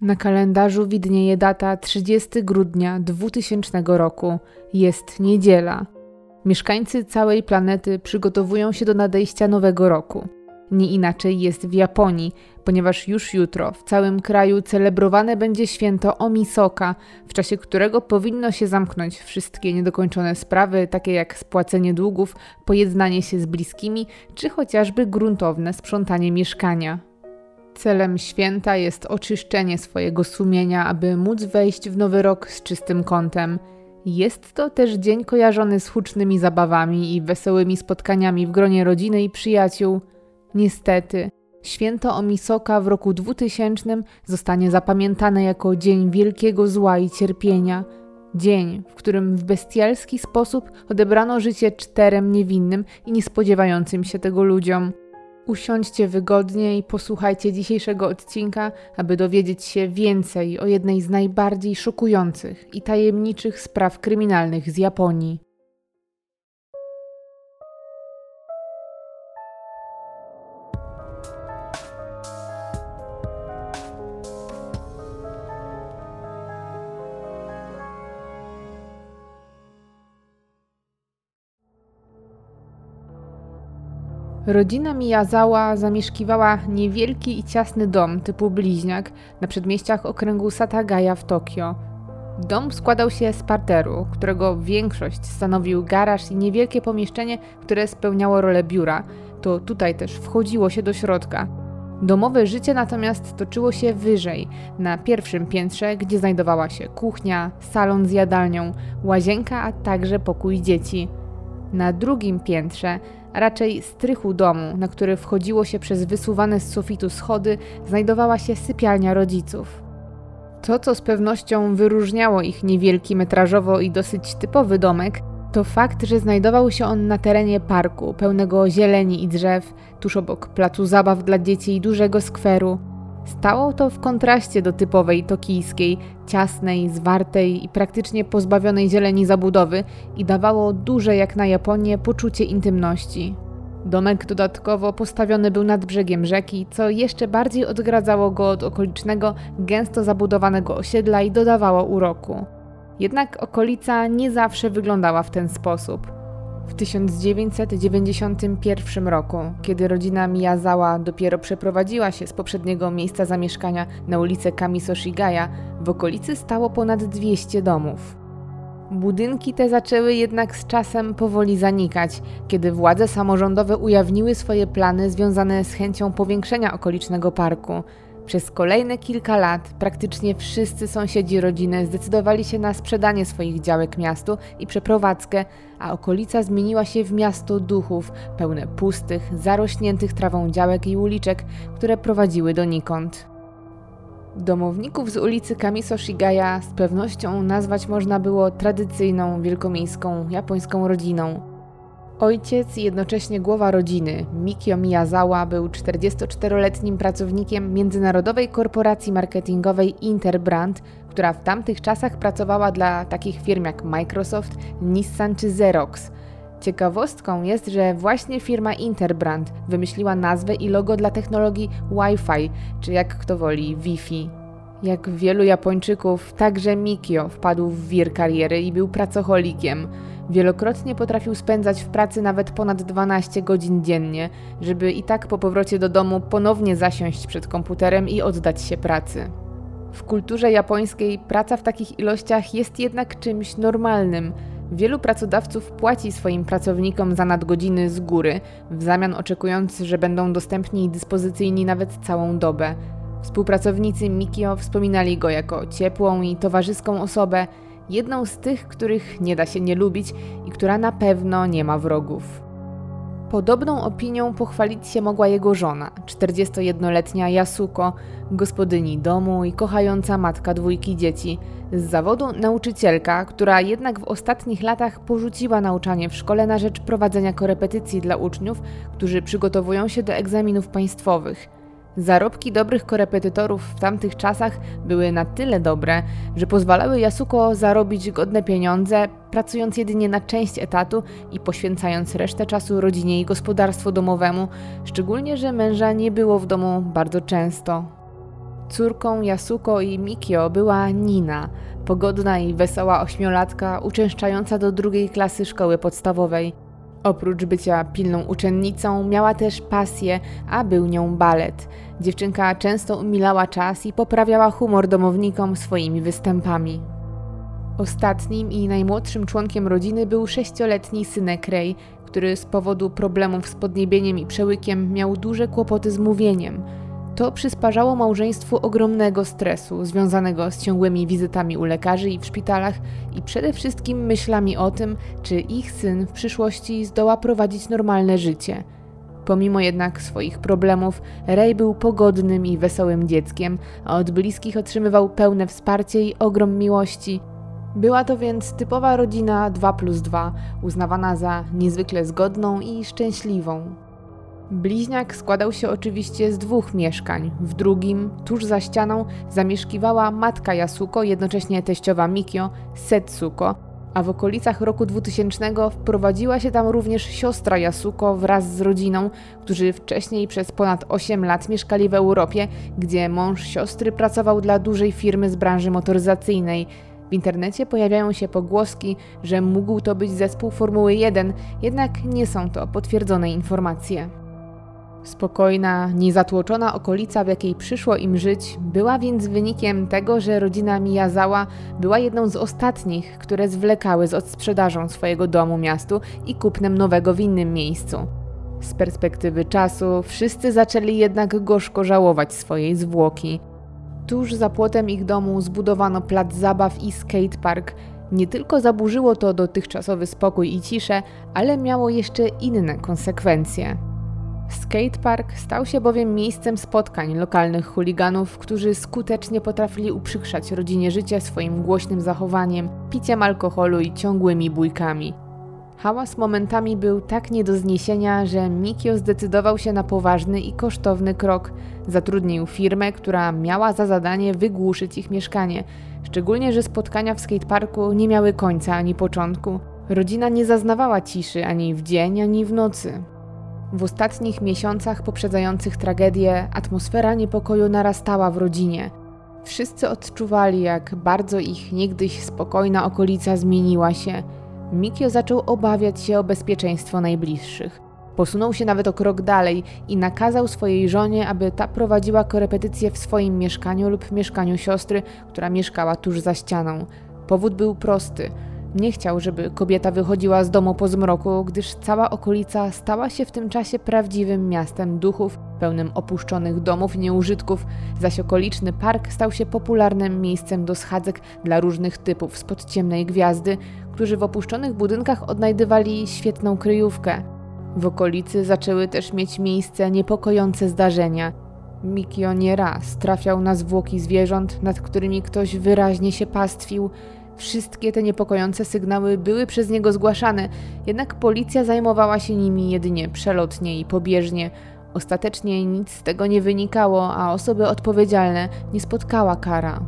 Na kalendarzu widnieje data 30 grudnia 2000 roku. Jest niedziela. Mieszkańcy całej planety przygotowują się do nadejścia nowego roku. Nie inaczej jest w Japonii, ponieważ już jutro w całym kraju celebrowane będzie święto Omisoka, w czasie którego powinno się zamknąć wszystkie niedokończone sprawy, takie jak spłacenie długów, pojednanie się z bliskimi, czy chociażby gruntowne sprzątanie mieszkania. Celem święta jest oczyszczenie swojego sumienia, aby móc wejść w nowy rok z czystym kątem. Jest to też dzień kojarzony z hucznymi zabawami i wesołymi spotkaniami w gronie rodziny i przyjaciół. Niestety, święto Omisoka w roku 2000 zostanie zapamiętane jako dzień wielkiego zła i cierpienia. Dzień, w którym w bestialski sposób odebrano życie czterem niewinnym i niespodziewającym się tego ludziom. Usiądźcie wygodnie i posłuchajcie dzisiejszego odcinka, aby dowiedzieć się więcej o jednej z najbardziej szokujących i tajemniczych spraw kryminalnych z Japonii. Rodzina Miyazawa zamieszkiwała niewielki i ciasny dom typu bliźniak na przedmieściach okręgu Satagaya w Tokio. Dom składał się z parteru, którego większość stanowił garaż i niewielkie pomieszczenie, które spełniało rolę biura. To tutaj też wchodziło się do środka. Domowe życie natomiast toczyło się wyżej, na pierwszym piętrze, gdzie znajdowała się kuchnia, salon z jadalnią, łazienka, a także pokój dzieci. Na drugim piętrze raczej strychu domu, na który wchodziło się przez wysuwane z sufitu schody, znajdowała się sypialnia rodziców. To, co z pewnością wyróżniało ich niewielki metrażowo i dosyć typowy domek, to fakt, że znajdował się on na terenie parku, pełnego zieleni i drzew, tuż obok placu zabaw dla dzieci i dużego skweru. Stało to w kontraście do typowej tokijskiej, ciasnej, zwartej i praktycznie pozbawionej zieleni zabudowy i dawało duże jak na Japonię poczucie intymności. Domek dodatkowo postawiony był nad brzegiem rzeki, co jeszcze bardziej odgradzało go od okolicznego, gęsto zabudowanego osiedla i dodawało uroku. Jednak okolica nie zawsze wyglądała w ten sposób. W 1991 roku, kiedy rodzina Miyazawa dopiero przeprowadziła się z poprzedniego miejsca zamieszkania na ulicę Kamiso Shigaya, w okolicy stało ponad 200 domów. Budynki te zaczęły jednak z czasem powoli zanikać, kiedy władze samorządowe ujawniły swoje plany związane z chęcią powiększenia okolicznego parku – przez kolejne kilka lat praktycznie wszyscy sąsiedzi rodziny zdecydowali się na sprzedanie swoich działek miastu i przeprowadzkę, a okolica zmieniła się w miasto duchów, pełne pustych, zarośniętych trawą działek i uliczek, które prowadziły donikąd. Domowników z ulicy Kamiso Shigaya z pewnością nazwać można było tradycyjną wielkomiejską japońską rodziną. Ojciec jednocześnie głowa rodziny, Mikio Miyazawa, był 44-letnim pracownikiem międzynarodowej korporacji marketingowej Interbrand, która w tamtych czasach pracowała dla takich firm jak Microsoft, Nissan czy Xerox. Ciekawostką jest, że właśnie firma Interbrand wymyśliła nazwę i logo dla technologii Wi-Fi, czy jak kto woli, Wi-Fi. Jak wielu Japończyków, także Mikio wpadł w wir kariery i był pracocholikiem. Wielokrotnie potrafił spędzać w pracy nawet ponad 12 godzin dziennie, żeby i tak po powrocie do domu ponownie zasiąść przed komputerem i oddać się pracy. W kulturze japońskiej praca w takich ilościach jest jednak czymś normalnym. Wielu pracodawców płaci swoim pracownikom za nadgodziny z góry, w zamian oczekując, że będą dostępni i dyspozycyjni nawet całą dobę. Współpracownicy Mikio wspominali go jako ciepłą i towarzyską osobę, jedną z tych, których nie da się nie lubić i która na pewno nie ma wrogów. Podobną opinią pochwalić się mogła jego żona, 41-letnia Yasuko, gospodyni domu i kochająca matka dwójki dzieci, z zawodu nauczycielka, która jednak w ostatnich latach porzuciła nauczanie w szkole na rzecz prowadzenia korepetycji dla uczniów, którzy przygotowują się do egzaminów państwowych – Zarobki dobrych korepetytorów w tamtych czasach były na tyle dobre, że pozwalały Yasuko zarobić godne pieniądze, pracując jedynie na część etatu i poświęcając resztę czasu rodzinie i gospodarstwu domowemu, szczególnie, że męża nie było w domu bardzo często. Córką Yasuko i Mikio była Nina, pogodna i wesoła ośmiolatka, uczęszczająca do drugiej klasy szkoły podstawowej. Oprócz bycia pilną uczennicą, miała też pasję, a był nią balet. Dziewczynka często umilała czas i poprawiała humor domownikom swoimi występami. Ostatnim i najmłodszym członkiem rodziny był sześcioletni synek Ray, który z powodu problemów z podniebieniem i przełykiem miał duże kłopoty z mówieniem. To przysparzało małżeństwu ogromnego stresu związanego z ciągłymi wizytami u lekarzy i w szpitalach i przede wszystkim myślami o tym, czy ich syn w przyszłości zdoła prowadzić normalne życie. Pomimo jednak swoich problemów, Ray był pogodnym i wesołym dzieckiem, a od bliskich otrzymywał pełne wsparcie i ogrom miłości. Była to więc typowa rodzina 2 plus 2, uznawana za niezwykle zgodną i szczęśliwą. Bliźniak składał się oczywiście z dwóch mieszkań. W drugim, tuż za ścianą, zamieszkiwała matka Yasuko, jednocześnie teściowa Mikio, Setsuko, a w okolicach roku 2000 wprowadziła się tam również siostra Yasuko wraz z rodziną, którzy wcześniej przez ponad 8 lat mieszkali w Europie, gdzie mąż siostry pracował dla dużej firmy z branży motoryzacyjnej. W internecie pojawiają się pogłoski, że mógł to być zespół Formuły 1, jednak nie są to potwierdzone informacje. Spokojna, niezatłoczona okolica, w jakiej przyszło im żyć, była więc wynikiem tego, że rodzina Miyazawa była jedną z ostatnich, które zwlekały z odsprzedażą swojego domu miastu i kupnem nowego w innym miejscu. Z perspektywy czasu wszyscy zaczęli jednak gorzko żałować swojej zwłoki. Tuż za płotem ich domu zbudowano plac zabaw i skatepark. Nie tylko zaburzyło to dotychczasowy spokój i ciszę, ale miało jeszcze inne konsekwencje. Skatepark stał się bowiem miejscem spotkań lokalnych chuliganów, którzy skutecznie potrafili uprzykrzać rodzinie życie swoim głośnym zachowaniem, piciem alkoholu i ciągłymi bójkami. Hałas momentami był tak nie do zniesienia, że Mikio zdecydował się na poważny i kosztowny krok. Zatrudnił firmę, która miała za zadanie wygłuszyć ich mieszkanie. Szczególnie, że spotkania w skateparku nie miały końca ani początku. Rodzina nie zaznawała ciszy ani w dzień, ani w nocy. W ostatnich miesiącach poprzedzających tragedię atmosfera niepokoju narastała w rodzinie. Wszyscy odczuwali, jak bardzo ich niegdyś spokojna okolica zmieniła się. Mikio zaczął obawiać się o bezpieczeństwo najbliższych. Posunął się nawet o krok dalej i nakazał swojej żonie, aby ta prowadziła korepetycje w swoim mieszkaniu lub mieszkaniu siostry, która mieszkała tuż za ścianą. Powód był prosty – nie chciał, żeby kobieta wychodziła z domu po zmroku, gdyż cała okolica stała się w tym czasie prawdziwym miastem duchów, pełnym opuszczonych domów i nieużytków, zaś okoliczny park stał się popularnym miejscem do schadzek dla różnych typów spod ciemnej gwiazdy, którzy w opuszczonych budynkach odnajdywali świetną kryjówkę. W okolicy zaczęły też mieć miejsce niepokojące zdarzenia. Mikio nie raz trafiał na zwłoki zwierząt, nad którymi ktoś wyraźnie się pastwił, Wszystkie te niepokojące sygnały były przez niego zgłaszane, jednak policja zajmowała się nimi jedynie przelotnie i pobieżnie. Ostatecznie nic z tego nie wynikało, a osoby odpowiedzialne nie spotkała kara.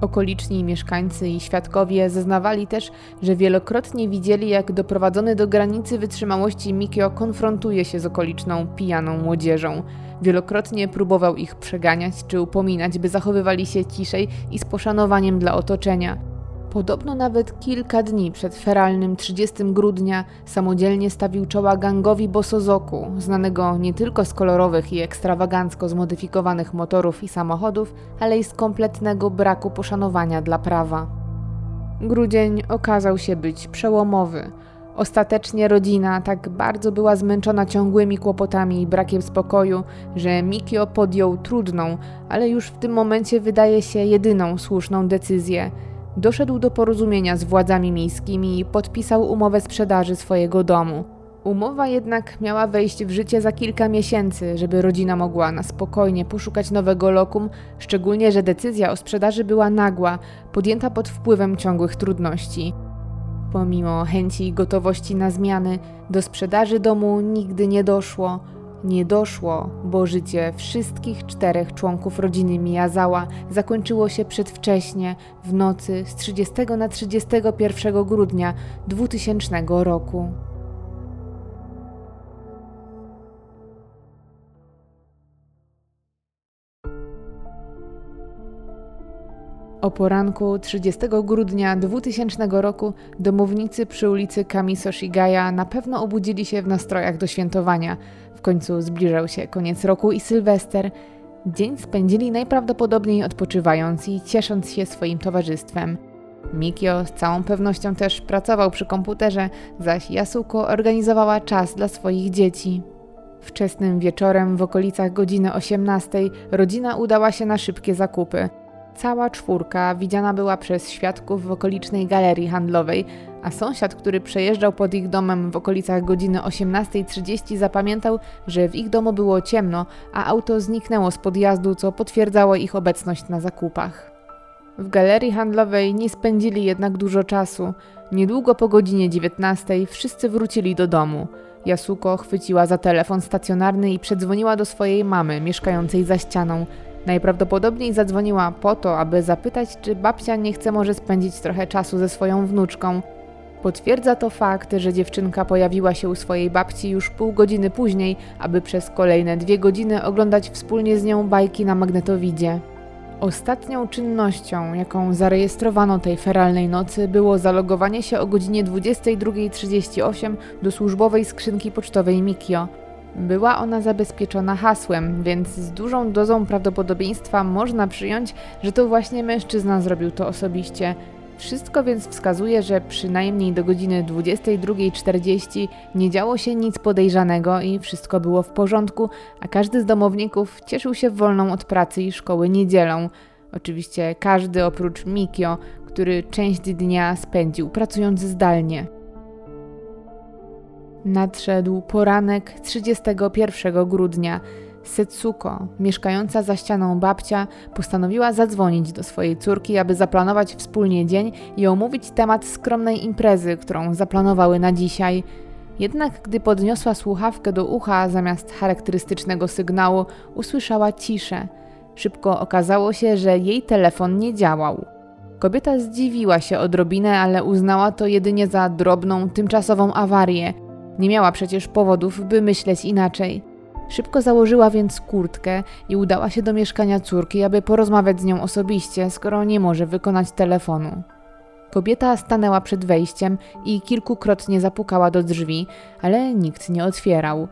Okoliczni mieszkańcy i świadkowie zeznawali też, że wielokrotnie widzieli, jak doprowadzony do granicy wytrzymałości Mikio konfrontuje się z okoliczną pijaną młodzieżą. Wielokrotnie próbował ich przeganiać czy upominać, by zachowywali się ciszej i z poszanowaniem dla otoczenia. Podobno nawet kilka dni przed feralnym 30 grudnia samodzielnie stawił czoła gangowi Bosozoku, znanego nie tylko z kolorowych i ekstrawagancko zmodyfikowanych motorów i samochodów, ale i z kompletnego braku poszanowania dla prawa. Grudzień okazał się być przełomowy. Ostatecznie rodzina tak bardzo była zmęczona ciągłymi kłopotami i brakiem spokoju, że Mikio podjął trudną, ale już w tym momencie wydaje się jedyną słuszną decyzję – doszedł do porozumienia z władzami miejskimi i podpisał umowę sprzedaży swojego domu. Umowa jednak miała wejść w życie za kilka miesięcy, żeby rodzina mogła na spokojnie poszukać nowego lokum, szczególnie że decyzja o sprzedaży była nagła, podjęta pod wpływem ciągłych trudności. Pomimo chęci i gotowości na zmiany, do sprzedaży domu nigdy nie doszło nie doszło, bo życie wszystkich czterech członków rodziny Miyazała zakończyło się przedwcześnie w nocy z 30 na 31 grudnia 2000 roku. O poranku 30 grudnia 2000 roku domownicy przy ulicy Kamiso Shigaya na pewno obudzili się w nastrojach do świętowania. Końcu zbliżał się koniec roku i Sylwester. Dzień spędzili najprawdopodobniej odpoczywając i ciesząc się swoim towarzystwem. Mikio z całą pewnością też pracował przy komputerze, zaś Yasuko organizowała czas dla swoich dzieci. Wczesnym wieczorem w okolicach godziny 18 rodzina udała się na szybkie zakupy. Cała czwórka widziana była przez świadków w okolicznej galerii handlowej, a sąsiad, który przejeżdżał pod ich domem w okolicach godziny 18.30 zapamiętał, że w ich domu było ciemno, a auto zniknęło z podjazdu, co potwierdzało ich obecność na zakupach. W galerii handlowej nie spędzili jednak dużo czasu. Niedługo po godzinie 19 wszyscy wrócili do domu. Yasuko chwyciła za telefon stacjonarny i przedzwoniła do swojej mamy, mieszkającej za ścianą. Najprawdopodobniej zadzwoniła po to, aby zapytać, czy babcia nie chce może spędzić trochę czasu ze swoją wnuczką. Potwierdza to fakt, że dziewczynka pojawiła się u swojej babci już pół godziny później, aby przez kolejne dwie godziny oglądać wspólnie z nią bajki na magnetowidzie. Ostatnią czynnością, jaką zarejestrowano tej feralnej nocy, było zalogowanie się o godzinie 22.38 do służbowej skrzynki pocztowej Mikio. Była ona zabezpieczona hasłem, więc z dużą dozą prawdopodobieństwa można przyjąć, że to właśnie mężczyzna zrobił to osobiście. Wszystko więc wskazuje, że przynajmniej do godziny 22.40 nie działo się nic podejrzanego i wszystko było w porządku, a każdy z domowników cieszył się wolną od pracy i szkoły niedzielą. Oczywiście każdy oprócz Mikio, który część dnia spędził pracując zdalnie. Nadszedł poranek 31 grudnia. Setsuko, mieszkająca za ścianą babcia, postanowiła zadzwonić do swojej córki, aby zaplanować wspólnie dzień i omówić temat skromnej imprezy, którą zaplanowały na dzisiaj. Jednak gdy podniosła słuchawkę do ucha, zamiast charakterystycznego sygnału, usłyszała ciszę. Szybko okazało się, że jej telefon nie działał. Kobieta zdziwiła się odrobinę, ale uznała to jedynie za drobną, tymczasową awarię. Nie miała przecież powodów, by myśleć inaczej. Szybko założyła więc kurtkę i udała się do mieszkania córki, aby porozmawiać z nią osobiście, skoro nie może wykonać telefonu. Kobieta stanęła przed wejściem i kilkukrotnie zapukała do drzwi, ale nikt nie otwierał.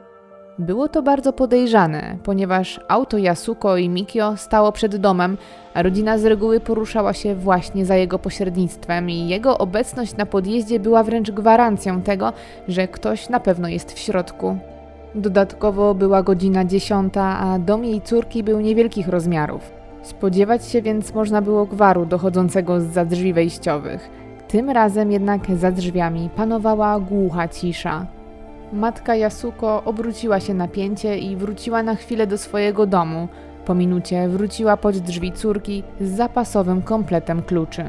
Było to bardzo podejrzane, ponieważ auto Yasuko i Mikio stało przed domem, a rodzina z reguły poruszała się właśnie za jego pośrednictwem i jego obecność na podjeździe była wręcz gwarancją tego, że ktoś na pewno jest w środku. Dodatkowo była godzina dziesiąta, a dom jej córki był niewielkich rozmiarów. Spodziewać się więc można było gwaru dochodzącego z za drzwi wejściowych. Tym razem jednak za drzwiami panowała głucha cisza. Matka Yasuko obróciła się na pięcie i wróciła na chwilę do swojego domu. Po minucie wróciła pod drzwi córki z zapasowym kompletem kluczy.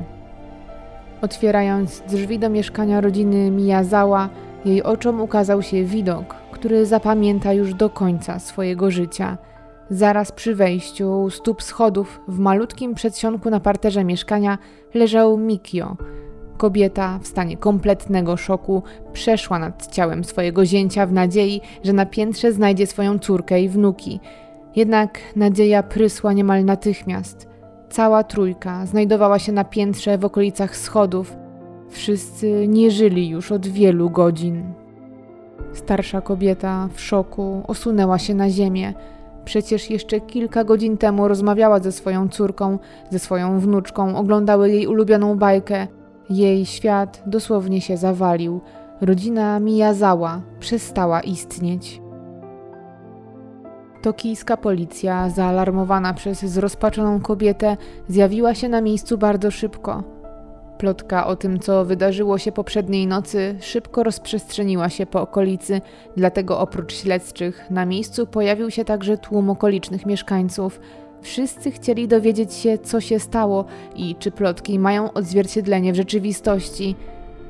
Otwierając drzwi do mieszkania rodziny Miyazawa, jej oczom ukazał się widok, który zapamięta już do końca swojego życia. Zaraz przy wejściu u stóp schodów w malutkim przedsionku na parterze mieszkania leżał Mikio. Kobieta w stanie kompletnego szoku przeszła nad ciałem swojego zięcia w nadziei, że na piętrze znajdzie swoją córkę i wnuki. Jednak nadzieja prysła niemal natychmiast. Cała trójka znajdowała się na piętrze w okolicach schodów. Wszyscy nie żyli już od wielu godzin. Starsza kobieta w szoku osunęła się na ziemię. Przecież jeszcze kilka godzin temu rozmawiała ze swoją córką, ze swoją wnuczką, oglądały jej ulubioną bajkę. Jej świat dosłownie się zawalił. Rodzina Miyazała przestała istnieć. Tokijska policja, zaalarmowana przez zrozpaczoną kobietę, zjawiła się na miejscu bardzo szybko. Plotka o tym, co wydarzyło się poprzedniej nocy, szybko rozprzestrzeniła się po okolicy, dlatego oprócz śledczych na miejscu pojawił się także tłum okolicznych mieszkańców. Wszyscy chcieli dowiedzieć się, co się stało i czy plotki mają odzwierciedlenie w rzeczywistości.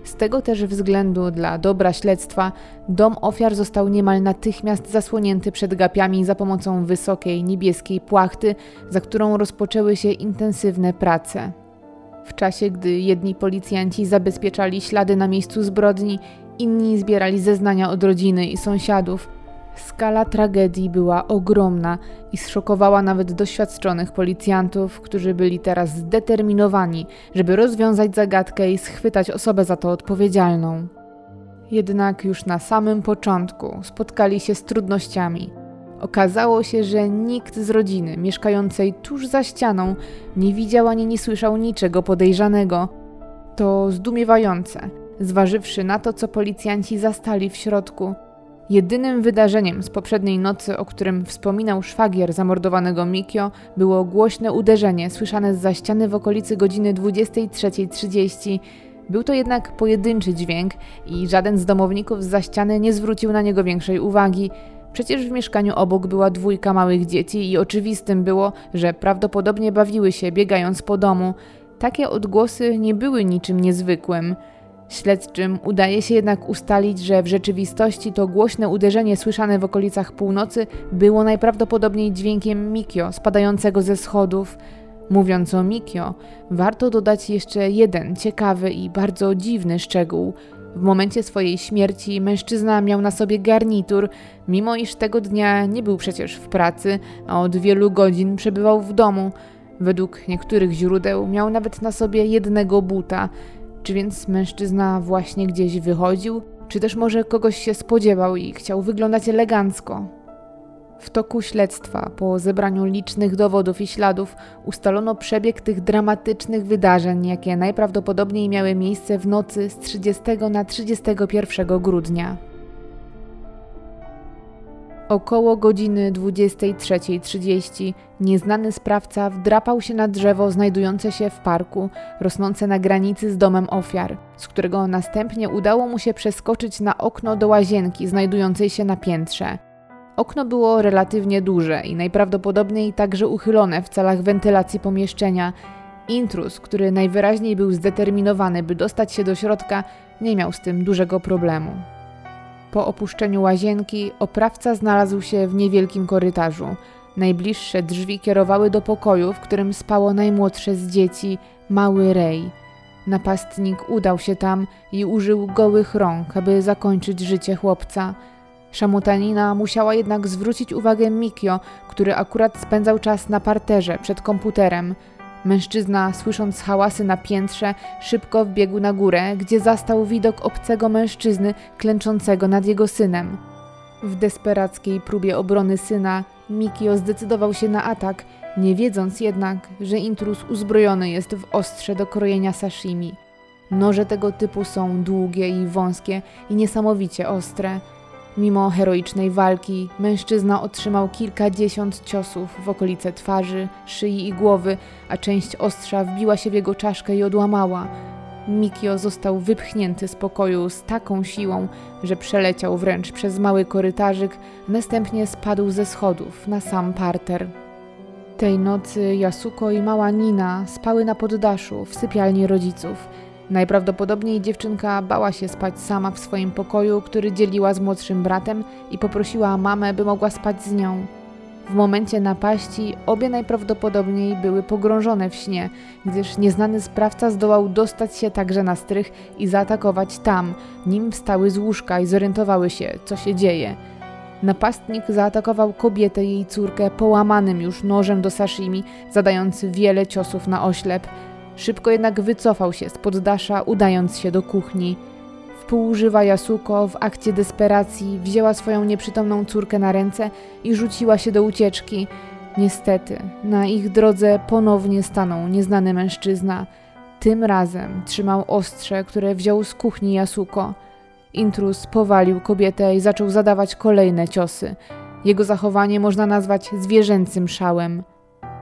Z tego też względu, dla dobra śledztwa, dom ofiar został niemal natychmiast zasłonięty przed gapiami za pomocą wysokiej niebieskiej płachty, za którą rozpoczęły się intensywne prace. W czasie, gdy jedni policjanci zabezpieczali ślady na miejscu zbrodni, inni zbierali zeznania od rodziny i sąsiadów. Skala tragedii była ogromna i zszokowała nawet doświadczonych policjantów, którzy byli teraz zdeterminowani, żeby rozwiązać zagadkę i schwytać osobę za to odpowiedzialną. Jednak już na samym początku spotkali się z trudnościami. Okazało się, że nikt z rodziny mieszkającej tuż za ścianą nie widział ani nie słyszał niczego podejrzanego. To zdumiewające, zważywszy na to, co policjanci zastali w środku. Jedynym wydarzeniem z poprzedniej nocy, o którym wspominał szwagier zamordowanego Mikio, było głośne uderzenie słyszane z za ściany w okolicy godziny 23.30. Był to jednak pojedynczy dźwięk i żaden z domowników z za ściany nie zwrócił na niego większej uwagi. Przecież w mieszkaniu obok była dwójka małych dzieci i oczywistym było, że prawdopodobnie bawiły się biegając po domu. Takie odgłosy nie były niczym niezwykłym. Śledczym udaje się jednak ustalić, że w rzeczywistości to głośne uderzenie słyszane w okolicach północy było najprawdopodobniej dźwiękiem Mikio spadającego ze schodów. Mówiąc o Mikio, warto dodać jeszcze jeden ciekawy i bardzo dziwny szczegół. W momencie swojej śmierci mężczyzna miał na sobie garnitur, mimo iż tego dnia nie był przecież w pracy, a od wielu godzin przebywał w domu. Według niektórych źródeł miał nawet na sobie jednego buta. Czy więc mężczyzna właśnie gdzieś wychodził, czy też może kogoś się spodziewał i chciał wyglądać elegancko? W toku śledztwa, po zebraniu licznych dowodów i śladów, ustalono przebieg tych dramatycznych wydarzeń, jakie najprawdopodobniej miały miejsce w nocy z 30 na 31 grudnia. Około godziny 23.30 nieznany sprawca wdrapał się na drzewo znajdujące się w parku, rosnące na granicy z domem ofiar, z którego następnie udało mu się przeskoczyć na okno do łazienki znajdującej się na piętrze. Okno było relatywnie duże i najprawdopodobniej także uchylone w celach wentylacji pomieszczenia. Intrus, który najwyraźniej był zdeterminowany, by dostać się do środka, nie miał z tym dużego problemu. Po opuszczeniu łazienki oprawca znalazł się w niewielkim korytarzu. Najbliższe drzwi kierowały do pokoju, w którym spało najmłodsze z dzieci, mały Rej. Napastnik udał się tam i użył gołych rąk, aby zakończyć życie chłopca. Szamutanina musiała jednak zwrócić uwagę Mikio, który akurat spędzał czas na parterze przed komputerem. Mężczyzna, słysząc hałasy na piętrze, szybko wbiegł na górę, gdzie zastał widok obcego mężczyzny klęczącego nad jego synem. W desperackiej próbie obrony syna, Mikio zdecydował się na atak, nie wiedząc jednak, że intruz uzbrojony jest w ostrze do krojenia sashimi. Noże tego typu są długie i wąskie i niesamowicie ostre. Mimo heroicznej walki, mężczyzna otrzymał kilkadziesiąt ciosów w okolice twarzy, szyi i głowy, a część ostrza wbiła się w jego czaszkę i odłamała. Mikio został wypchnięty z pokoju z taką siłą, że przeleciał wręcz przez mały korytarzyk, następnie spadł ze schodów na sam parter. Tej nocy Yasuko i mała Nina spały na poddaszu w sypialni rodziców. Najprawdopodobniej dziewczynka bała się spać sama w swoim pokoju, który dzieliła z młodszym bratem i poprosiła mamę, by mogła spać z nią. W momencie napaści obie najprawdopodobniej były pogrążone w śnie, gdyż nieznany sprawca zdołał dostać się także na strych i zaatakować tam, nim wstały z łóżka i zorientowały się, co się dzieje. Napastnik zaatakował kobietę i jej córkę połamanym już nożem do sashimi, zadając wiele ciosów na oślep. Szybko jednak wycofał się z poddasza, udając się do kuchni. Wpółżywa Yasuko w akcie desperacji wzięła swoją nieprzytomną córkę na ręce i rzuciła się do ucieczki. Niestety, na ich drodze ponownie stanął nieznany mężczyzna. Tym razem trzymał ostrze, które wziął z kuchni Yasuko. Intrus powalił kobietę i zaczął zadawać kolejne ciosy. Jego zachowanie można nazwać zwierzęcym szałem.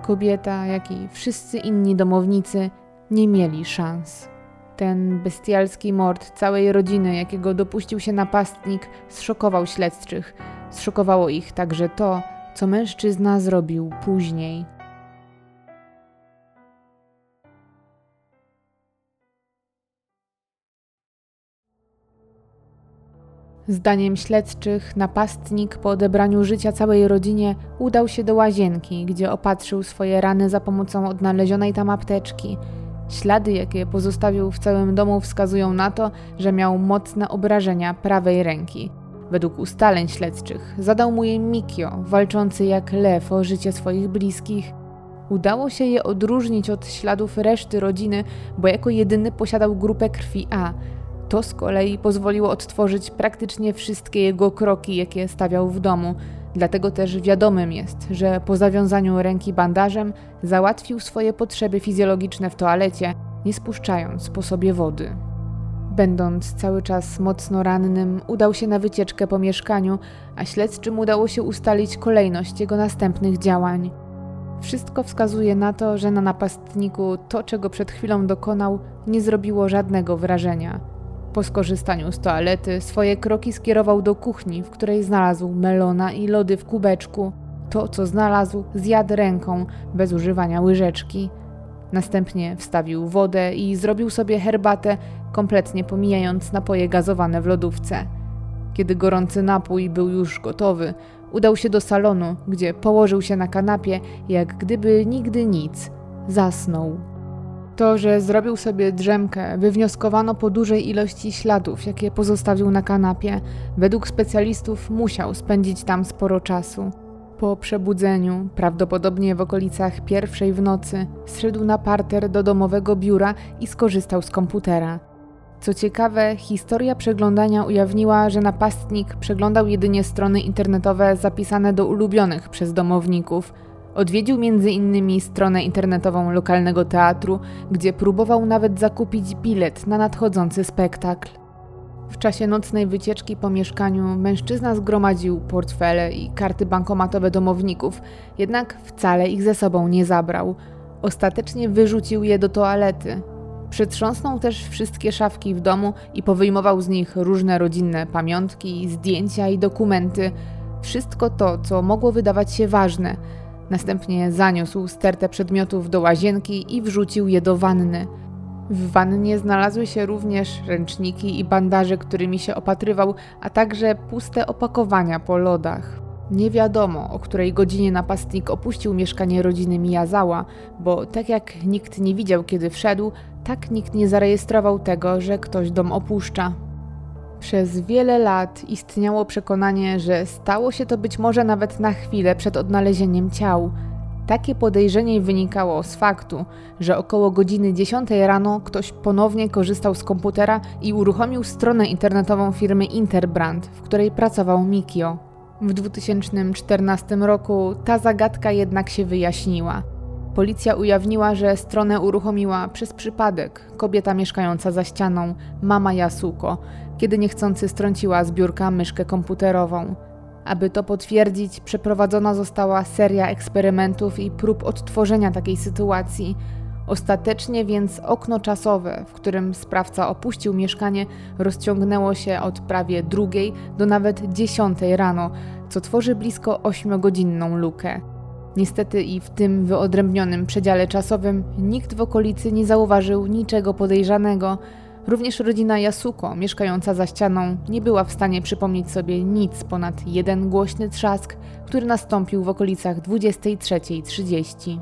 Kobieta, jak i wszyscy inni domownicy, nie mieli szans. Ten bestialski mord całej rodziny, jakiego dopuścił się napastnik, zszokował śledczych. Zszokowało ich także to, co mężczyzna zrobił później. Zdaniem śledczych, napastnik po odebraniu życia całej rodzinie udał się do łazienki, gdzie opatrzył swoje rany za pomocą odnalezionej tam apteczki. Ślady, jakie pozostawił w całym domu, wskazują na to, że miał mocne obrażenia prawej ręki. Według ustaleń śledczych zadał mu je Mikio, walczący jak lew o życie swoich bliskich. Udało się je odróżnić od śladów reszty rodziny, bo jako jedyny posiadał grupę krwi A. To z kolei pozwoliło odtworzyć praktycznie wszystkie jego kroki, jakie stawiał w domu. Dlatego też wiadomym jest, że po zawiązaniu ręki bandażem załatwił swoje potrzeby fizjologiczne w toalecie, nie spuszczając po sobie wody. Będąc cały czas mocno rannym, udał się na wycieczkę po mieszkaniu, a śledczym udało się ustalić kolejność jego następnych działań. Wszystko wskazuje na to, że na napastniku to, czego przed chwilą dokonał, nie zrobiło żadnego wrażenia. Po skorzystaniu z toalety swoje kroki skierował do kuchni, w której znalazł melona i lody w kubeczku. To, co znalazł, zjadł ręką, bez używania łyżeczki. Następnie wstawił wodę i zrobił sobie herbatę, kompletnie pomijając napoje gazowane w lodówce. Kiedy gorący napój był już gotowy, udał się do salonu, gdzie położył się na kanapie, jak gdyby nigdy nic. Zasnął. To, że zrobił sobie drzemkę, wywnioskowano po dużej ilości śladów, jakie pozostawił na kanapie. Według specjalistów musiał spędzić tam sporo czasu. Po przebudzeniu, prawdopodobnie w okolicach pierwszej w nocy, zszedł na parter do domowego biura i skorzystał z komputera. Co ciekawe, historia przeglądania ujawniła, że napastnik przeglądał jedynie strony internetowe zapisane do ulubionych przez domowników. Odwiedził m.in. stronę internetową lokalnego teatru, gdzie próbował nawet zakupić bilet na nadchodzący spektakl. W czasie nocnej wycieczki po mieszkaniu mężczyzna zgromadził portfele i karty bankomatowe domowników, jednak wcale ich ze sobą nie zabrał. Ostatecznie wyrzucił je do toalety, Przytrząsnął też wszystkie szafki w domu i powyjmował z nich różne rodzinne pamiątki, zdjęcia i dokumenty. Wszystko to, co mogło wydawać się ważne. Następnie zaniósł stertę przedmiotów do łazienki i wrzucił je do wanny. W wannie znalazły się również ręczniki i bandaże, którymi się opatrywał, a także puste opakowania po lodach. Nie wiadomo, o której godzinie napastnik opuścił mieszkanie rodziny Miyazała, bo tak jak nikt nie widział, kiedy wszedł, tak nikt nie zarejestrował tego, że ktoś dom opuszcza. Przez wiele lat istniało przekonanie, że stało się to być może nawet na chwilę przed odnalezieniem ciał. Takie podejrzenie wynikało z faktu, że około godziny 10 rano ktoś ponownie korzystał z komputera i uruchomił stronę internetową firmy Interbrand, w której pracował Mikio. W 2014 roku ta zagadka jednak się wyjaśniła. Policja ujawniła, że stronę uruchomiła przez przypadek kobieta mieszkająca za ścianą, mama Yasuko, kiedy niechcący strąciła z biurka myszkę komputerową. Aby to potwierdzić, przeprowadzona została seria eksperymentów i prób odtworzenia takiej sytuacji. Ostatecznie więc okno czasowe, w którym sprawca opuścił mieszkanie, rozciągnęło się od prawie drugiej do nawet dziesiątej rano, co tworzy blisko 8-godzinną lukę. Niestety i w tym wyodrębnionym przedziale czasowym nikt w okolicy nie zauważył niczego podejrzanego. Również rodzina Yasuko, mieszkająca za ścianą, nie była w stanie przypomnieć sobie nic ponad jeden głośny trzask, który nastąpił w okolicach 23.30.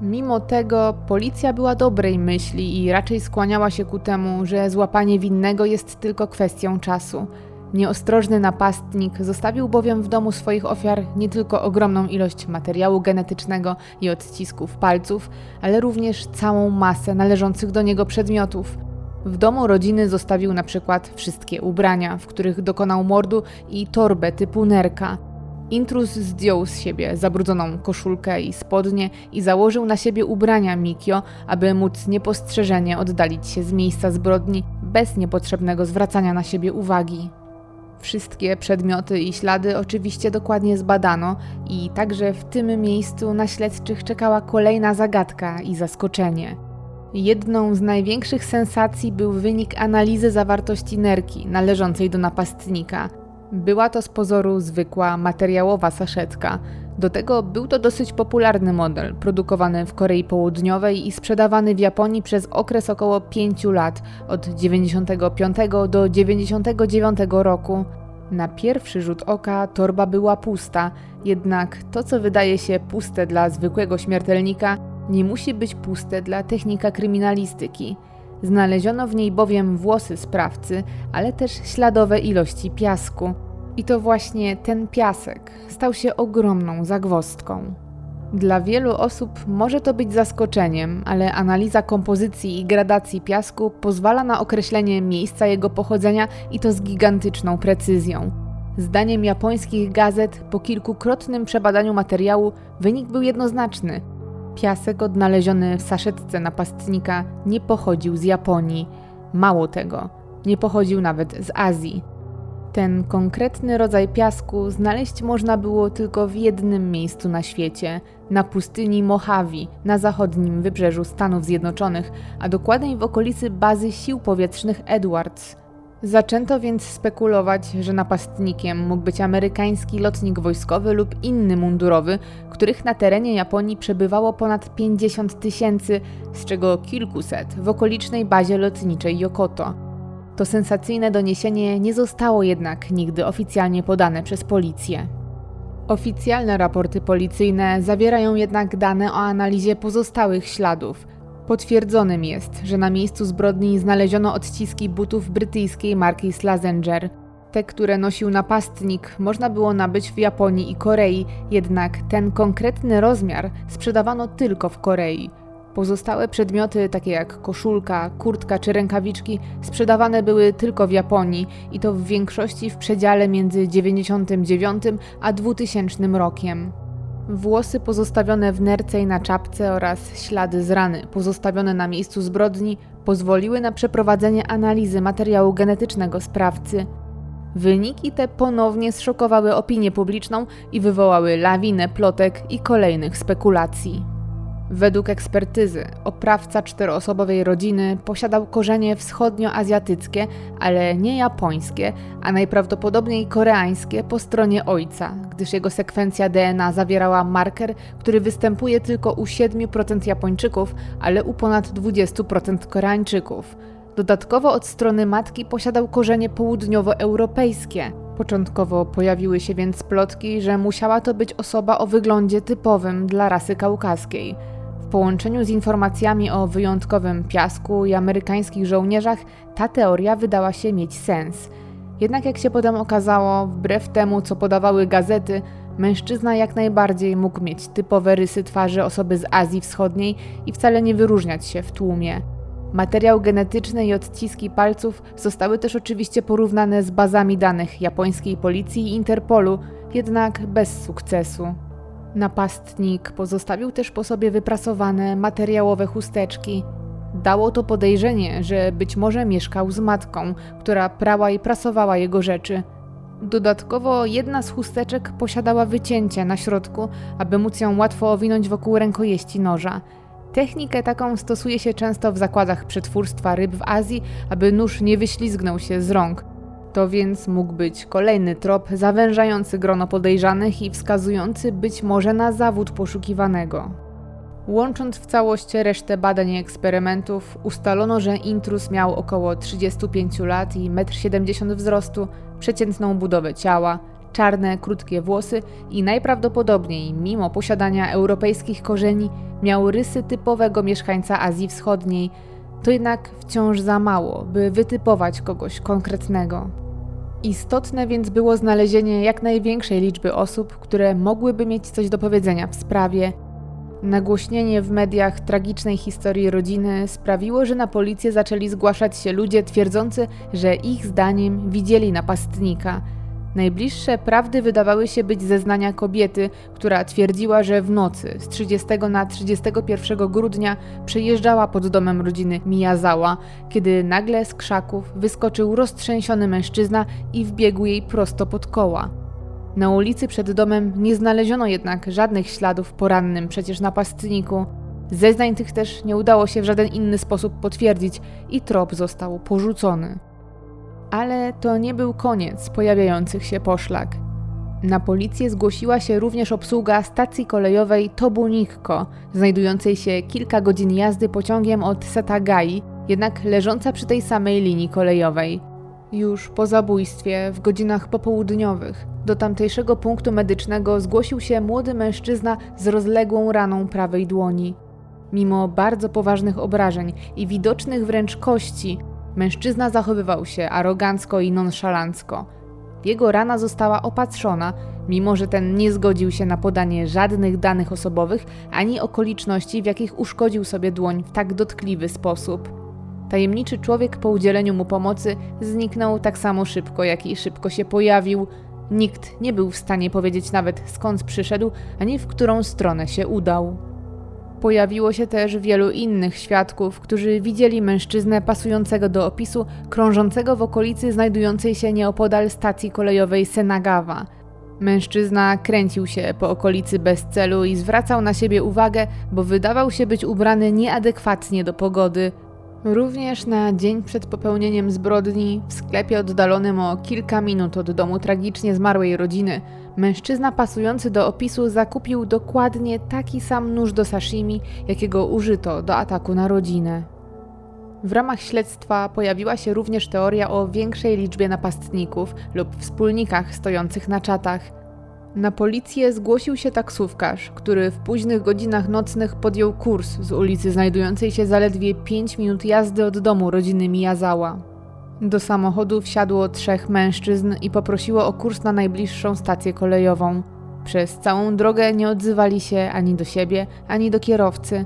Mimo tego policja była dobrej myśli i raczej skłaniała się ku temu, że złapanie winnego jest tylko kwestią czasu. Nieostrożny napastnik zostawił bowiem w domu swoich ofiar nie tylko ogromną ilość materiału genetycznego i odcisków palców, ale również całą masę należących do niego przedmiotów. W domu rodziny zostawił na przykład wszystkie ubrania, w których dokonał mordu i torbę typu nerka. Intruz zdjął z siebie zabrudzoną koszulkę i spodnie i założył na siebie ubrania Mikio, aby móc niepostrzeżenie oddalić się z miejsca zbrodni bez niepotrzebnego zwracania na siebie uwagi. Wszystkie przedmioty i ślady oczywiście dokładnie zbadano i także w tym miejscu na śledczych czekała kolejna zagadka i zaskoczenie. Jedną z największych sensacji był wynik analizy zawartości nerki należącej do napastnika. Była to z pozoru zwykła materiałowa saszetka. Do tego był to dosyć popularny model, produkowany w Korei Południowej i sprzedawany w Japonii przez okres około 5 lat, od 95 do 99 roku. Na pierwszy rzut oka torba była pusta, jednak to, co wydaje się puste dla zwykłego śmiertelnika, nie musi być puste dla technika kryminalistyki. Znaleziono w niej bowiem włosy sprawcy, ale też śladowe ilości piasku. I to właśnie ten piasek stał się ogromną zagwozdką. Dla wielu osób może to być zaskoczeniem, ale analiza kompozycji i gradacji piasku pozwala na określenie miejsca jego pochodzenia i to z gigantyczną precyzją. Zdaniem japońskich gazet, po kilkukrotnym przebadaniu materiału, wynik był jednoznaczny. Piasek odnaleziony w saszetce napastnika nie pochodził z Japonii. Mało tego, nie pochodził nawet z Azji. Ten konkretny rodzaj piasku znaleźć można było tylko w jednym miejscu na świecie na pustyni Mojave na zachodnim wybrzeżu Stanów Zjednoczonych, a dokładniej w okolicy bazy sił powietrznych Edwards. Zaczęto więc spekulować, że napastnikiem mógł być amerykański lotnik wojskowy lub inny mundurowy, których na terenie Japonii przebywało ponad 50 tysięcy, z czego kilkuset w okolicznej bazie lotniczej Yokoto. To sensacyjne doniesienie nie zostało jednak nigdy oficjalnie podane przez policję. Oficjalne raporty policyjne zawierają jednak dane o analizie pozostałych śladów. Potwierdzonym jest, że na miejscu zbrodni znaleziono odciski butów brytyjskiej marki Slazenger. Te, które nosił napastnik, można było nabyć w Japonii i Korei, jednak ten konkretny rozmiar sprzedawano tylko w Korei. Pozostałe przedmioty, takie jak koszulka, kurtka czy rękawiczki, sprzedawane były tylko w Japonii i to w większości w przedziale między 99 a 2000 rokiem. Włosy pozostawione w nerce i na czapce oraz ślady z rany pozostawione na miejscu zbrodni pozwoliły na przeprowadzenie analizy materiału genetycznego sprawcy. Wyniki te ponownie zszokowały opinię publiczną i wywołały lawinę plotek i kolejnych spekulacji. Według ekspertyzy oprawca czteroosobowej rodziny posiadał korzenie wschodnioazjatyckie, ale nie japońskie, a najprawdopodobniej koreańskie po stronie ojca, gdyż jego sekwencja DNA zawierała marker, który występuje tylko u 7% Japończyków, ale u ponad 20% Koreańczyków. Dodatkowo od strony matki posiadał korzenie południowoeuropejskie. Początkowo pojawiły się więc plotki, że musiała to być osoba o wyglądzie typowym dla rasy kaukaskiej. Połączeniu z informacjami o wyjątkowym piasku i amerykańskich żołnierzach, ta teoria wydała się mieć sens. Jednak jak się potem okazało, wbrew temu co podawały gazety, mężczyzna jak najbardziej mógł mieć typowe rysy twarzy osoby z Azji Wschodniej i wcale nie wyróżniać się w tłumie. Materiał genetyczny i odciski palców zostały też oczywiście porównane z bazami danych japońskiej policji i Interpolu, jednak bez sukcesu. Napastnik pozostawił też po sobie wyprasowane materiałowe chusteczki. Dało to podejrzenie, że być może mieszkał z matką, która prała i prasowała jego rzeczy. Dodatkowo jedna z chusteczek posiadała wycięcie na środku, aby móc ją łatwo owinąć wokół rękojeści noża. Technikę taką stosuje się często w zakładach przetwórstwa ryb w Azji, aby nóż nie wyślizgnął się z rąk. To więc mógł być kolejny trop zawężający grono podejrzanych i wskazujący być może na zawód poszukiwanego. Łącząc w całość resztę badań i eksperymentów, ustalono, że intrus miał około 35 lat i 1,70 m wzrostu, przeciętną budowę ciała, czarne, krótkie włosy i najprawdopodobniej, mimo posiadania europejskich korzeni, miał rysy typowego mieszkańca Azji Wschodniej. To jednak wciąż za mało, by wytypować kogoś konkretnego. Istotne więc było znalezienie jak największej liczby osób, które mogłyby mieć coś do powiedzenia w sprawie. Nagłośnienie w mediach tragicznej historii rodziny sprawiło, że na policję zaczęli zgłaszać się ludzie twierdzący, że ich zdaniem widzieli napastnika – Najbliższe prawdy wydawały się być zeznania kobiety, która twierdziła, że w nocy z 30 na 31 grudnia przejeżdżała pod domem rodziny Miyazawa, kiedy nagle z krzaków wyskoczył roztrzęsiony mężczyzna i wbiegł jej prosto pod koła. Na ulicy przed domem nie znaleziono jednak żadnych śladów po rannym przecież napastniku. Zeznań tych też nie udało się w żaden inny sposób potwierdzić i trop został porzucony. Ale to nie był koniec pojawiających się poszlak. Na policję zgłosiła się również obsługa stacji kolejowej Tobunikko, znajdującej się kilka godzin jazdy pociągiem od Setagai, jednak leżąca przy tej samej linii kolejowej. Już po zabójstwie, w godzinach popołudniowych, do tamtejszego punktu medycznego zgłosił się młody mężczyzna z rozległą raną prawej dłoni. Mimo bardzo poważnych obrażeń i widocznych wręcz kości, Mężczyzna zachowywał się arogancko i nonszalancko. Jego rana została opatrzona, mimo że ten nie zgodził się na podanie żadnych danych osobowych ani okoliczności, w jakich uszkodził sobie dłoń w tak dotkliwy sposób. Tajemniczy człowiek po udzieleniu mu pomocy zniknął tak samo szybko, jak i szybko się pojawił. Nikt nie był w stanie powiedzieć nawet skąd przyszedł, ani w którą stronę się udał. Pojawiło się też wielu innych świadków, którzy widzieli mężczyznę pasującego do opisu, krążącego w okolicy znajdującej się nieopodal stacji kolejowej Senagawa. Mężczyzna kręcił się po okolicy bez celu i zwracał na siebie uwagę, bo wydawał się być ubrany nieadekwatnie do pogody. Również na dzień przed popełnieniem zbrodni, w sklepie oddalonym o kilka minut od domu tragicznie zmarłej rodziny, mężczyzna pasujący do opisu zakupił dokładnie taki sam nóż do sashimi, jakiego użyto do ataku na rodzinę. W ramach śledztwa pojawiła się również teoria o większej liczbie napastników lub wspólnikach stojących na czatach. Na policję zgłosił się taksówkarz, który w późnych godzinach nocnych podjął kurs z ulicy znajdującej się zaledwie 5 minut jazdy od domu rodziny Miyazała. Do samochodu wsiadło trzech mężczyzn i poprosiło o kurs na najbliższą stację kolejową. Przez całą drogę nie odzywali się ani do siebie, ani do kierowcy.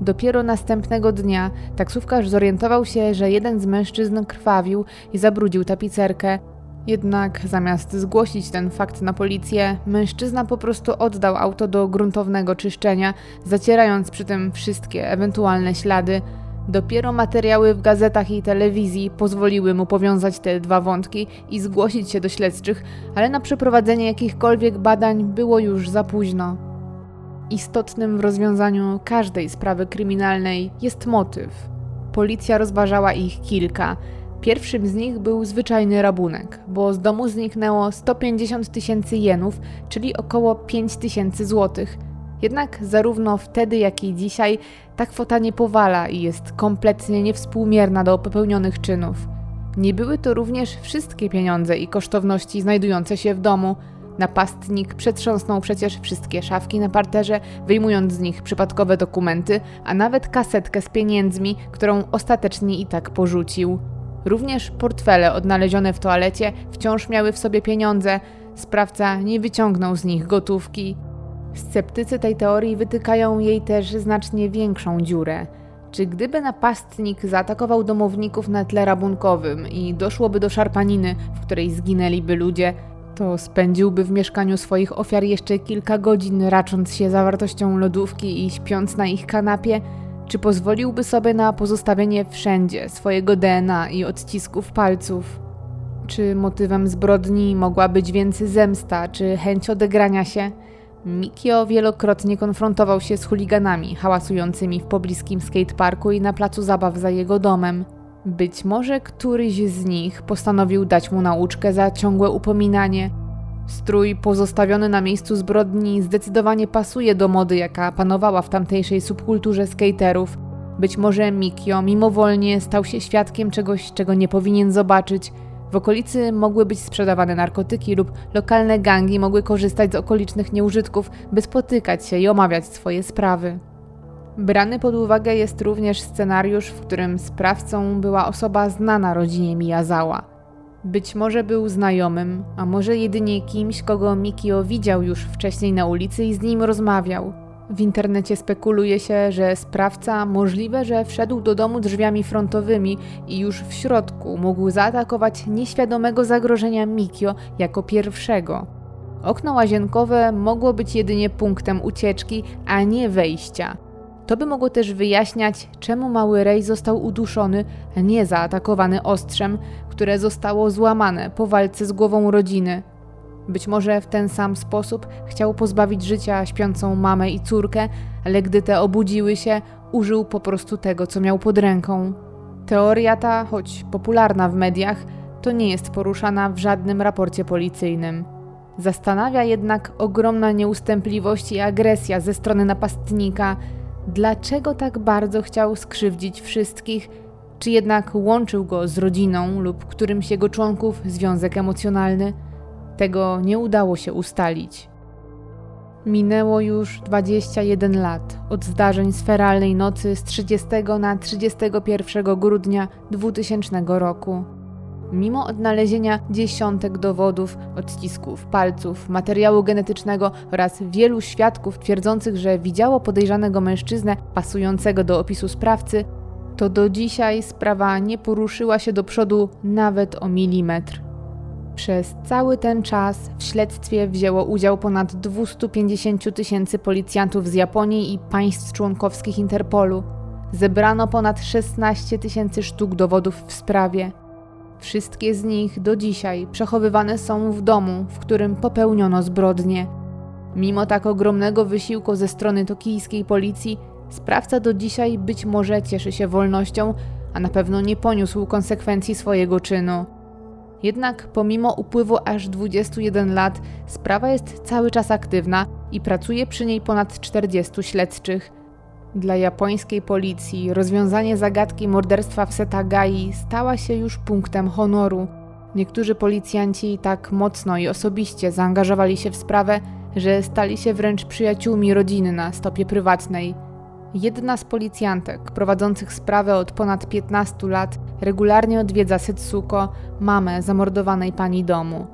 Dopiero następnego dnia taksówkarz zorientował się, że jeden z mężczyzn krwawił i zabrudził tapicerkę, jednak zamiast zgłosić ten fakt na policję, mężczyzna po prostu oddał auto do gruntownego czyszczenia, zacierając przy tym wszystkie ewentualne ślady. Dopiero materiały w gazetach i telewizji pozwoliły mu powiązać te dwa wątki i zgłosić się do śledczych, ale na przeprowadzenie jakichkolwiek badań było już za późno. Istotnym w rozwiązaniu każdej sprawy kryminalnej jest motyw. Policja rozważała ich kilka. Pierwszym z nich był zwyczajny rabunek, bo z domu zniknęło 150 tysięcy jenów, czyli około 5 tysięcy złotych. Jednak zarówno wtedy, jak i dzisiaj ta kwota nie powala i jest kompletnie niewspółmierna do popełnionych czynów. Nie były to również wszystkie pieniądze i kosztowności znajdujące się w domu. Napastnik przetrząsnął przecież wszystkie szafki na parterze, wyjmując z nich przypadkowe dokumenty, a nawet kasetkę z pieniędzmi, którą ostatecznie i tak porzucił. Również portfele odnalezione w toalecie wciąż miały w sobie pieniądze. Sprawca nie wyciągnął z nich gotówki. Sceptycy tej teorii wytykają jej też znacznie większą dziurę. Czy gdyby napastnik zaatakował domowników na tle rabunkowym i doszłoby do szarpaniny, w której zginęliby ludzie, to spędziłby w mieszkaniu swoich ofiar jeszcze kilka godzin, racząc się zawartością lodówki i śpiąc na ich kanapie? Czy pozwoliłby sobie na pozostawienie wszędzie swojego DNA i odcisków palców? Czy motywem zbrodni mogła być więcej zemsta, czy chęć odegrania się? Mikio wielokrotnie konfrontował się z chuliganami hałasującymi w pobliskim skateparku i na placu zabaw za jego domem. Być może któryś z nich postanowił dać mu nauczkę za ciągłe upominanie. Strój pozostawiony na miejscu zbrodni zdecydowanie pasuje do mody, jaka panowała w tamtejszej subkulturze skaterów. Być może Mikio mimowolnie stał się świadkiem czegoś, czego nie powinien zobaczyć. W okolicy mogły być sprzedawane narkotyki lub lokalne gangi mogły korzystać z okolicznych nieużytków, by spotykać się i omawiać swoje sprawy. Brany pod uwagę jest również scenariusz, w którym sprawcą była osoba znana rodzinie Miyazała. Być może był znajomym, a może jedynie kimś, kogo Mikio widział już wcześniej na ulicy i z nim rozmawiał. W internecie spekuluje się, że sprawca możliwe, że wszedł do domu drzwiami frontowymi i już w środku mógł zaatakować nieświadomego zagrożenia Mikio jako pierwszego. Okno łazienkowe mogło być jedynie punktem ucieczki, a nie wejścia. To by mogło też wyjaśniać, czemu mały Rej został uduszony, nie zaatakowany ostrzem, które zostało złamane po walce z głową rodziny. Być może w ten sam sposób chciał pozbawić życia śpiącą mamę i córkę, ale gdy te obudziły się, użył po prostu tego, co miał pod ręką. Teoria ta, choć popularna w mediach, to nie jest poruszana w żadnym raporcie policyjnym. Zastanawia jednak ogromna nieustępliwość i agresja ze strony napastnika. Dlaczego tak bardzo chciał skrzywdzić wszystkich? Czy jednak łączył go z rodziną lub którymś jego członków związek emocjonalny? Tego nie udało się ustalić. Minęło już 21 lat od zdarzeń z feralnej nocy z 30 na 31 grudnia 2000 roku. Mimo odnalezienia dziesiątek dowodów, odcisków palców, materiału genetycznego oraz wielu świadków twierdzących, że widziało podejrzanego mężczyznę pasującego do opisu sprawcy, to do dzisiaj sprawa nie poruszyła się do przodu nawet o milimetr. Przez cały ten czas w śledztwie wzięło udział ponad 250 tysięcy policjantów z Japonii i państw członkowskich Interpolu. Zebrano ponad 16 tysięcy sztuk dowodów w sprawie. Wszystkie z nich do dzisiaj przechowywane są w domu, w którym popełniono zbrodnie. Mimo tak ogromnego wysiłku ze strony tokijskiej policji, sprawca do dzisiaj być może cieszy się wolnością, a na pewno nie poniósł konsekwencji swojego czynu. Jednak pomimo upływu aż 21 lat, sprawa jest cały czas aktywna i pracuje przy niej ponad 40 śledczych. Dla japońskiej policji rozwiązanie zagadki morderstwa w Setagai stała się już punktem honoru. Niektórzy policjanci tak mocno i osobiście zaangażowali się w sprawę, że stali się wręcz przyjaciółmi rodziny na stopie prywatnej. Jedna z policjantek prowadzących sprawę od ponad 15 lat regularnie odwiedza Setsuko, mamę zamordowanej pani domu.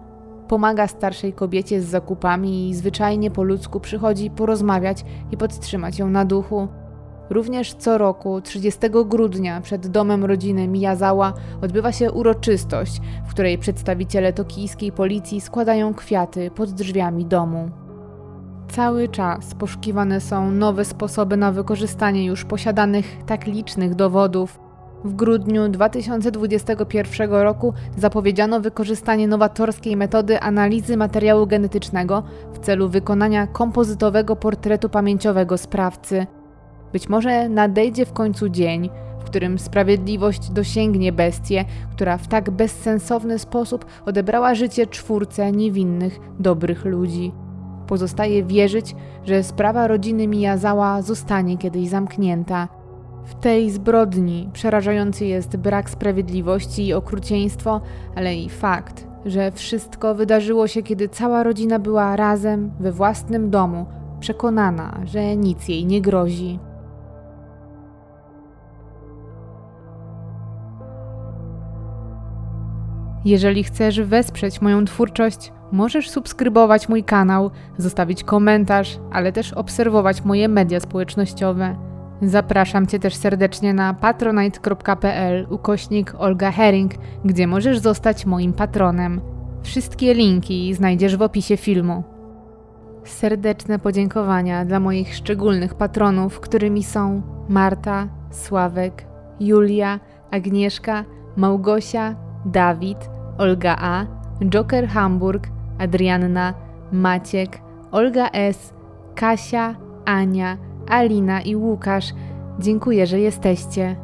Pomaga starszej kobiecie z zakupami i zwyczajnie po ludzku przychodzi porozmawiać i podtrzymać ją na duchu. Również co roku, 30 grudnia, przed domem rodziny Miyazawa odbywa się uroczystość, w której przedstawiciele tokijskiej policji składają kwiaty pod drzwiami domu. Cały czas poszukiwane są nowe sposoby na wykorzystanie już posiadanych tak licznych dowodów. W grudniu 2021 roku zapowiedziano wykorzystanie nowatorskiej metody analizy materiału genetycznego w celu wykonania kompozytowego portretu pamięciowego sprawcy. Być może nadejdzie w końcu dzień, w którym sprawiedliwość dosięgnie bestię, która w tak bezsensowny sposób odebrała życie czwórce niewinnych, dobrych ludzi. Pozostaje wierzyć, że sprawa rodziny Miyazawa zostanie kiedyś zamknięta. W tej zbrodni przerażający jest brak sprawiedliwości i okrucieństwo, ale i fakt, że wszystko wydarzyło się, kiedy cała rodzina była razem we własnym domu, przekonana, że nic jej nie grozi. Jeżeli chcesz wesprzeć moją twórczość, możesz subskrybować mój kanał, zostawić komentarz, ale też obserwować moje media społecznościowe. Zapraszam Cię też serdecznie na patronite.pl ukośnik Olga Herring, gdzie możesz zostać moim patronem. Wszystkie linki znajdziesz w opisie filmu. Serdeczne podziękowania dla moich szczególnych patronów, którymi są Marta, Sławek, Julia, Agnieszka, Małgosia, Dawid, Olga A, Joker Hamburg, Adrianna, Maciek, Olga S., Kasia, Ania, Alina i Łukasz. Dziękuję, że jesteście.